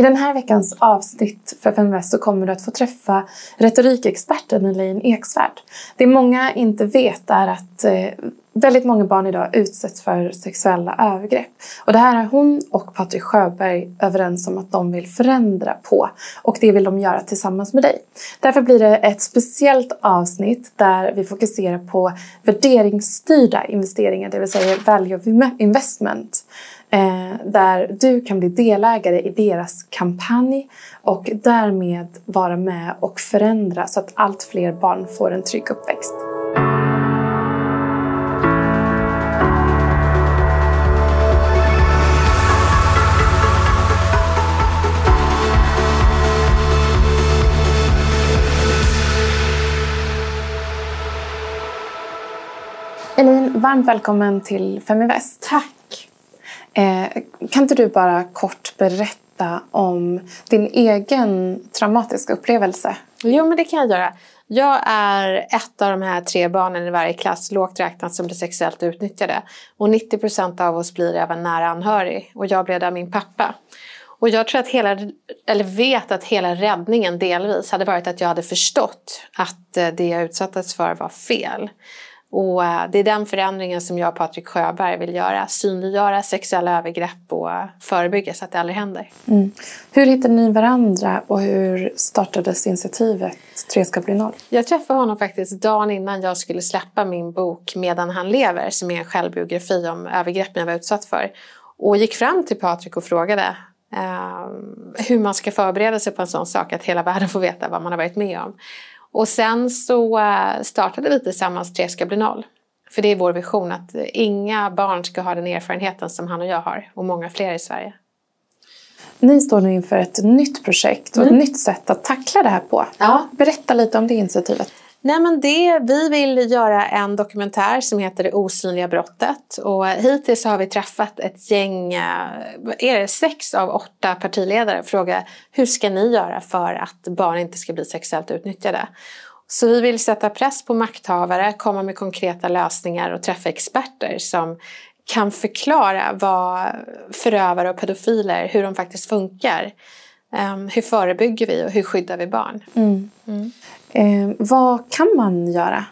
I den här veckans avsnitt för Feminvest så kommer du att få träffa retorikexperten Elaine Eksvärd. Det många inte vet är att eh, väldigt många barn idag utsätts för sexuella övergrepp. Och det här är hon och Patrik Sjöberg överens om att de vill förändra på. Och det vill de göra tillsammans med dig. Därför blir det ett speciellt avsnitt där vi fokuserar på värderingsstyrda investeringar, det vill säga value investment. Eh, där du kan bli delägare i deras kampanj och därmed vara med och förändra så att allt fler barn får en trygg uppväxt. Elin, varmt välkommen till Feminvest. Tack. Eh, kan inte du bara kort berätta om din egen traumatiska upplevelse? Jo, men det kan jag göra. Jag är ett av de här tre barnen i varje klass, lågt räknat, som blir sexuellt utnyttjade. Och 90 procent av oss blir även nära anhörig. Och jag blev där min pappa. Och jag tror att hela, eller vet att hela räddningen delvis hade varit att jag hade förstått att eh, det jag utsattes för var fel. Och eh, det är den förändringen som jag och Patrik Sjöberg vill göra. Synliggöra sexuella övergrepp och förebygga så att det aldrig händer. Mm. Hur hittade ni varandra och hur startades initiativet Tre ska bli noll? Jag träffade honom faktiskt dagen innan jag skulle släppa min bok Medan han lever som är en självbiografi om övergreppen jag var utsatt för. Och gick fram till Patrik och frågade eh, hur man ska förbereda sig på en sån sak att hela världen får veta vad man har varit med om. Och sen så eh, startade vi tillsammans Tre ska bli noll. För det är vår vision att inga barn ska ha den erfarenheten som han och jag har och många fler i Sverige. Ni står nu inför ett nytt projekt och mm. ett nytt sätt att tackla det här på. Ja. Berätta lite om det initiativet. Nej, men det, vi vill göra en dokumentär som heter Det osynliga brottet. Och hittills har vi träffat ett gäng, eh, är det sex av åtta partiledare och frågat hur ska ni göra för att barn inte ska bli sexuellt utnyttjade? Så vi vill sätta press på makthavare, komma med konkreta lösningar och träffa experter som kan förklara vad förövare och pedofiler, hur de faktiskt funkar. Um, hur förebygger vi och hur skyddar vi barn? Mm. Mm. Eh, vad kan man göra?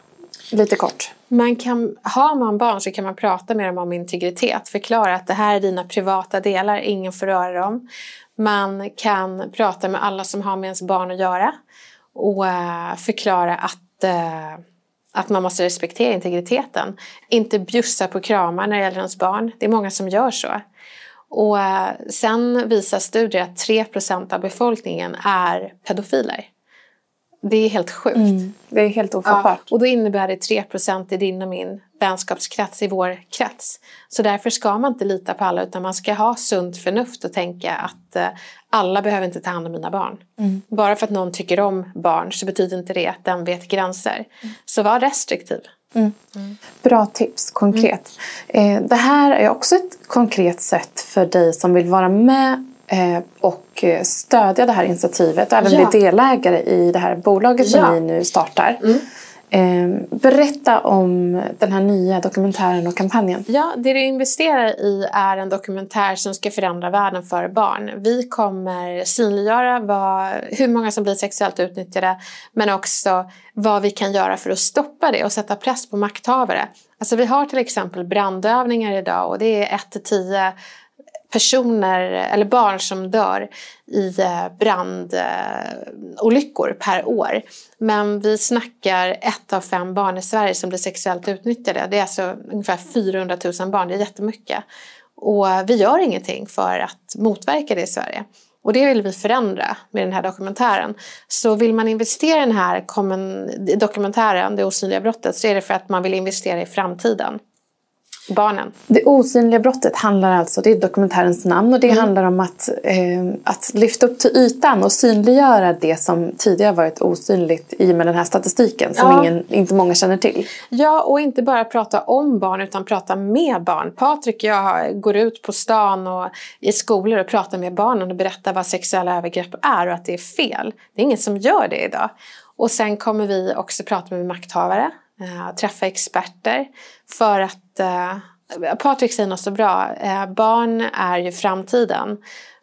Lite kort. Man kan, har man barn så kan man prata med dem om integritet. Förklara att det här är dina privata delar, ingen får röra dem. Man kan prata med alla som har med ens barn att göra och eh, förklara att, eh, att man måste respektera integriteten. Inte bjussa på kramar när det gäller ens barn. Det är många som gör så. Och eh, sen visar studier att 3% av befolkningen är pedofiler. Det är helt sjukt. Mm, det är helt ofattbart. Ja, och då innebär det 3 i din och min vänskapskrets, i vår krets. Så därför ska man inte lita på alla utan man ska ha sunt förnuft och tänka att eh, alla behöver inte ta hand om mina barn. Mm. Bara för att någon tycker om barn så betyder inte det att den vet gränser. Mm. Så var restriktiv. Mm. Bra tips, konkret. Mm. Eh, det här är också ett konkret sätt för dig som vill vara med och stödja det här initiativet och även ja. bli delägare i det här bolaget som ja. ni nu startar. Mm. Eh, berätta om den här nya dokumentären och kampanjen. Ja, det du investerar i är en dokumentär som ska förändra världen för barn. Vi kommer synliggöra vad, hur många som blir sexuellt utnyttjade men också vad vi kan göra för att stoppa det och sätta press på makthavare. Alltså vi har till exempel brandövningar idag och det är 1 till 10 personer eller barn som dör i eh, brandolyckor per år. Men vi snackar ett av fem barn i Sverige som blir sexuellt utnyttjade. Det är alltså ungefär 400 000 barn, det är jättemycket. Och vi gör ingenting för att motverka det i Sverige. Och det vill vi förändra med den här dokumentären. Så vill man investera i den här dokumentären, Det osynliga brottet, så är det för att man vill investera i framtiden barnen. Det osynliga brottet handlar alltså, det är dokumentärens namn och det mm. handlar om att, eh, att lyfta upp till ytan och synliggöra det som tidigare varit osynligt i och med den här statistiken som ja. ingen, inte många känner till. Ja, och inte bara prata om barn utan prata med barn. Patrik och jag går ut på stan och i skolor och pratar med barnen och berättar vad sexuella övergrepp är och att det är fel. Det är ingen som gör det idag. Och sen kommer vi också prata med makthavare, eh, träffa experter för att eh, Patrik säger något så bra, eh, barn är ju framtiden.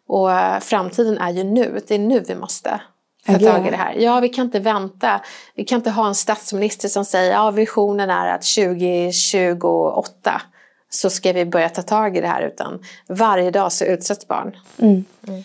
Och framtiden är ju nu, det är nu vi måste ta tag i det här. Ja, vi kan inte vänta. Vi kan inte ha en statsminister som säger att ja, visionen är att 2028 så ska vi börja ta tag i det här utan varje dag så utsätts barn. Mm. Mm.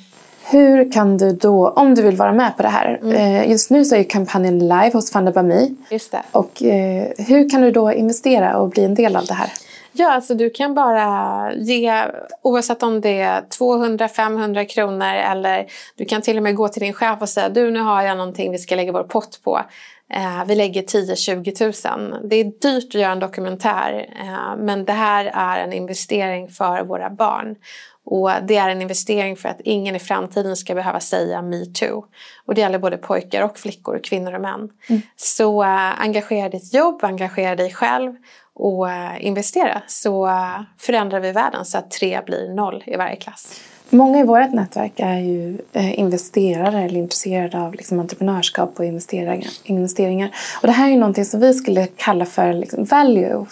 Hur kan du då, om du vill vara med på det här, mm. Eh, just nu så är kampanjen live hos Funda Bami. Just det. Och eh, hur kan du då investera och bli en del av det här? Ja, alltså du kan bara ge, oavsett om det är 200-500 kronor eller du kan till och med gå till din chef och säga du nu har jag någonting vi ska lägga vår pott på. Eh, vi lägger 10-20 000. Det är dyrt att göra en dokumentär eh, men det här är en investering för våra barn. Och det är en investering för att ingen i framtiden ska behöva säga metoo. Och det gäller både pojkar och flickor, kvinnor och män. Mm. Så äh, engagera ditt jobb, engagera dig själv och äh, investera så äh, förändrar vi världen så att tre blir noll i varje klass. Många i vårt nätverk är ju eh, investerare eller intresserade av liksom, entreprenörskap och investeringar, investeringar. Och det här är ju någonting som vi skulle kalla för liksom, value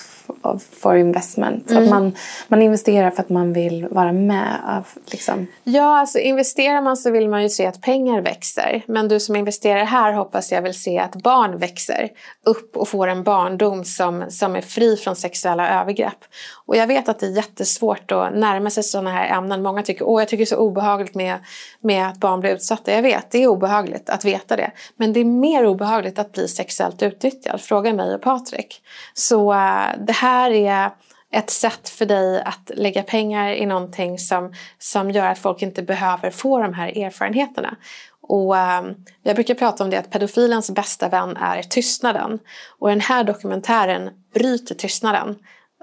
for investment. Mm. Att man, man investerar för att man vill vara med. Av, liksom. Ja, alltså investerar man så vill man ju se att pengar växer. Men du som investerar här hoppas jag vill se att barn växer upp och får en barndom som, som är fri från sexuella övergrepp. Och jag vet att det är jättesvårt att närma sig sådana här ämnen. Många tycker åh jag tycker det är så obehagligt med, med att barn blir utsatta. Jag vet, det är obehagligt att veta det. Men det är mer obehagligt att bli sexuellt utnyttjad. Fråga mig och Patrik. Så uh, det här är ett sätt för dig att lägga pengar i någonting som, som gör att folk inte behöver få de här erfarenheterna. Och um, jag brukar prata om det att pedofilens bästa vän är tystnaden. Och den här dokumentären bryter tystnaden.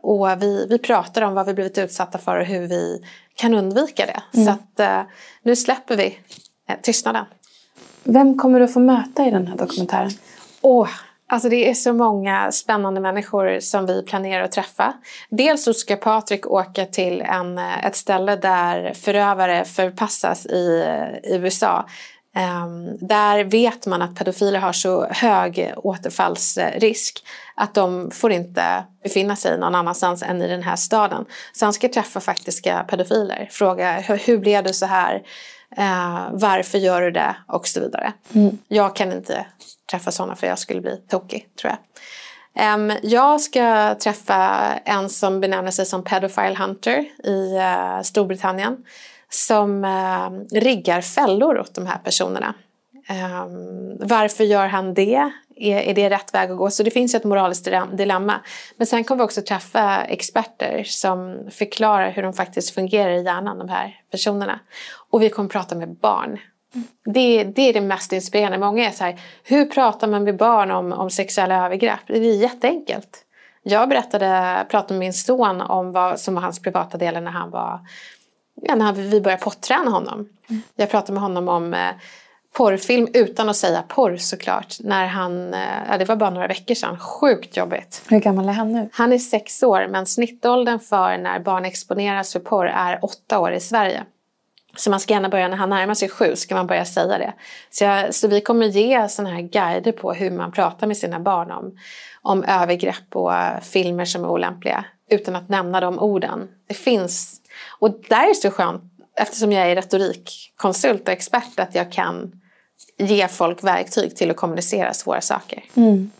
Och vi, vi pratar om vad vi blivit utsatta för och hur vi kan undvika det. Mm. Så att uh, nu släpper vi uh, tystnaden. Vem kommer du få möta i den här dokumentären? Åh, Alltså det är så många spännande människor som vi planerar att träffa. Dels så ska Patrik åka till en, eh, ett ställe där förövare förpassas i, eh, i USA. Um, där vet man att pedofiler har så hög återfallsrisk att de får inte befinna sig någon annanstans än i den här staden. Så han ska träffa faktiska pedofiler, fråga hur, hur blev du så här? Uh, varför gör du det? Och så vidare. Mm. Jag kan inte träffa sådana för jag skulle bli tokig tror jag. Um, jag ska träffa en som benämner sig som Pedophile Hunter i uh, Storbritannien som uh, riggar fällor åt de här personerna. Um, varför gör han det? Är, är det rätt väg att gå? Så det finns ett moraliskt dilemma. Men sen kommer vi också träffa experter som förklarar hur de faktiskt fungerar i hjärnan, de här personerna. Och vi kommer prata med barn. Det, det, är det mest inspirerande. Många är så här, hur pratar man med barn om, om sexuella övergrepp? Det är jätteenkelt. Jag berättade, pratade med min son om vad som var hans privata del när han var, ja, när vi började potträna honom. Mm. Jag pratade med honom om eh, porrfilm utan att säga porr såklart. När han, eh, ja, det var bara några veckor sedan. Sjukt jobbigt. Hur gammal är han nu? Han är sex år men snittåldern för när barn exponeras för porr är åtta år i Sverige. Så man ska gärna börja, när han närmar sig sju, ska man börja säga det. Så, jag, så vi kommer ge sådana här guider på hur man pratar med sina barn om, om övergrepp och filmer som är olämpliga. Utan att nämna de orden. Det finns, och där är det så skönt, eftersom jag är retorikkonsult och expert, att jag kan ge folk verktyg till att kommunicera svåra saker. Mm.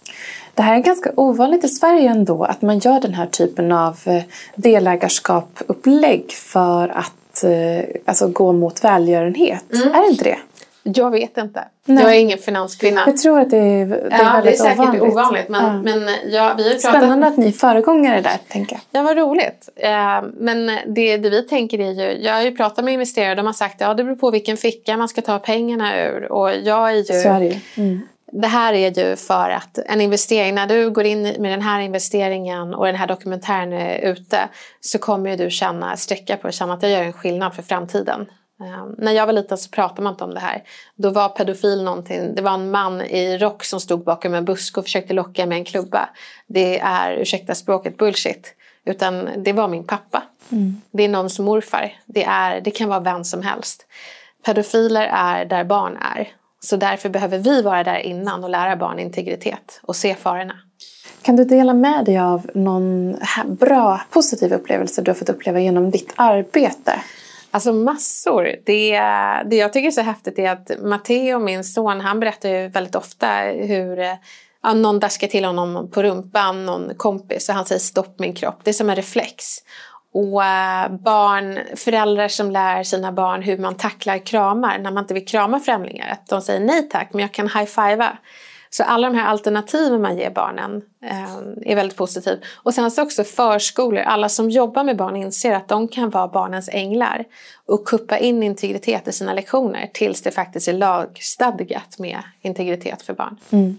Det här är ganska ovanligt i Sverige ändå, att man gör den här typen av eh, delägarskap-upplägg för att eh, alltså, gå mot välgörenhet. Mm. Är det inte det? Jag vet inte. Nej. Jag är ingen finanskvinna. Jag tror att det är, det är ja, väldigt det är säkert ovanligt. ovanligt men, ja. men ja, vi har pratat... Spännande att ni är föregångare där, tänker jag. Ja, vad roligt. Eh, men det, det vi tänker är ju, jag har ju pratat med investerare de har sagt att ja, det beror på vilken ficka man ska ta pengarna ur. Och jag är ju... Så är det mm. Det här är ju för att en investering, när du går in med den här investeringen och den här dokumentären är ute så kommer du känna, sträcka på och känna att jag gör en skillnad för framtiden. Um, när jag var liten så pratade man inte om det här. Då var pedofil någonting, det var en man i rock som stod bakom en busk och försökte locka med en klubba. Det är, ursäkta språket, bullshit. Utan det var min pappa. Mm. Det är någons morfar. Det, är, det kan vara vem som helst. Pedofiler är där barn är. Så därför behöver vi vara där innan och lära barn integritet och se farorna. Kan du dela med dig av någon bra, positiv upplevelse du har fått uppleva genom ditt arbete? Alltså massor. Det, det jag tycker är så häftigt är att Matteo, min son, han berättar ju väldigt ofta hur ja, någon daskar till honom på rumpan, någon kompis, och han säger stopp min kropp. Det är som en reflex. Och eh, barn, föräldrar som lär sina barn hur man tacklar kramar när man inte vill krama främlingar. Att de säger nej tack, men jag kan high-fivea. Så alla de här alternativen man ger barnen eh, är väldigt positivt. Och sen så också förskolor. Alla som jobbar med barn inser att de kan vara barnens änglar och kuppa in integritet i sina lektioner tills det faktiskt är lagstadgat med integritet för barn. Mm.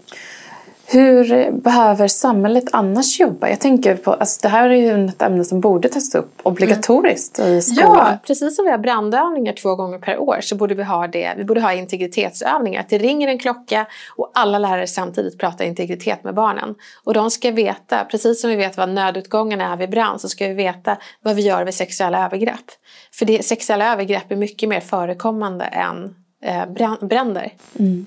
Hur behöver samhället annars jobba? Jag tänker på, alltså det här är ju ett ämne som borde tas upp obligatoriskt mm. i skolan. Ja, precis som vi har brandövningar två gånger per år så borde vi ha det. Vi borde ha integritetsövningar. Att det ringer en klocka och alla lärare samtidigt pratar integritet med barnen. Och de ska veta, precis som vi vet vad nödutgången är vid brand så ska vi veta vad vi gör vid sexuella övergrepp. För det, sexuella övergrepp är mycket mer förekommande än eh, bränder. Mm.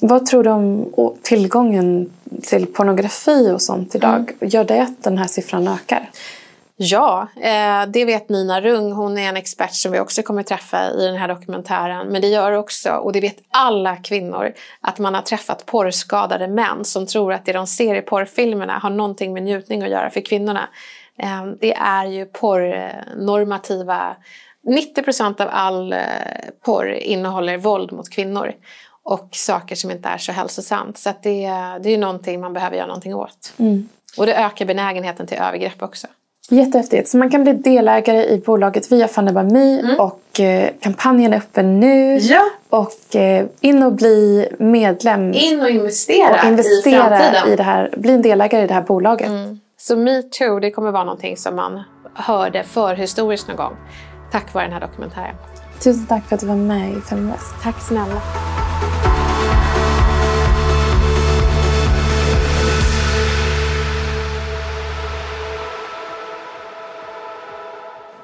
Vad tror du om tillgången till pornografi och sånt idag? Mm. Gör det att den här siffran ökar? Ja, eh, det vet Nina Rung. Hon är en expert som vi också kommer träffa i den här dokumentären. Men det gör också, och det vet alla kvinnor, att man har träffat porrskadade män som tror att det de ser i porrfilmerna har någonting med njutning att göra för kvinnorna. Eh, det är ju porrnormativa 90 procent av all eh, porr innehåller våld mot kvinnor och saker som inte är så hälsosamt. Så det, det är ju någonting man behöver göra någonting åt. Mm. Och det ökar benägenheten till övergrepp också. Jättehäftigt. Så man kan bli delägare i bolaget via Fundabami mm. och eh, kampanjen är öppen nu. Ja. Och eh, in och bli medlem. In och investera, och investera i framtiden. I det här, bli en delägare i det här bolaget. Mm. Så metoo, det kommer vara någonting som man hörde förhistoriskt någon gång. Tack vare den här dokumentären. Tusen tack för att du var med i Feminvest. Tack snälla.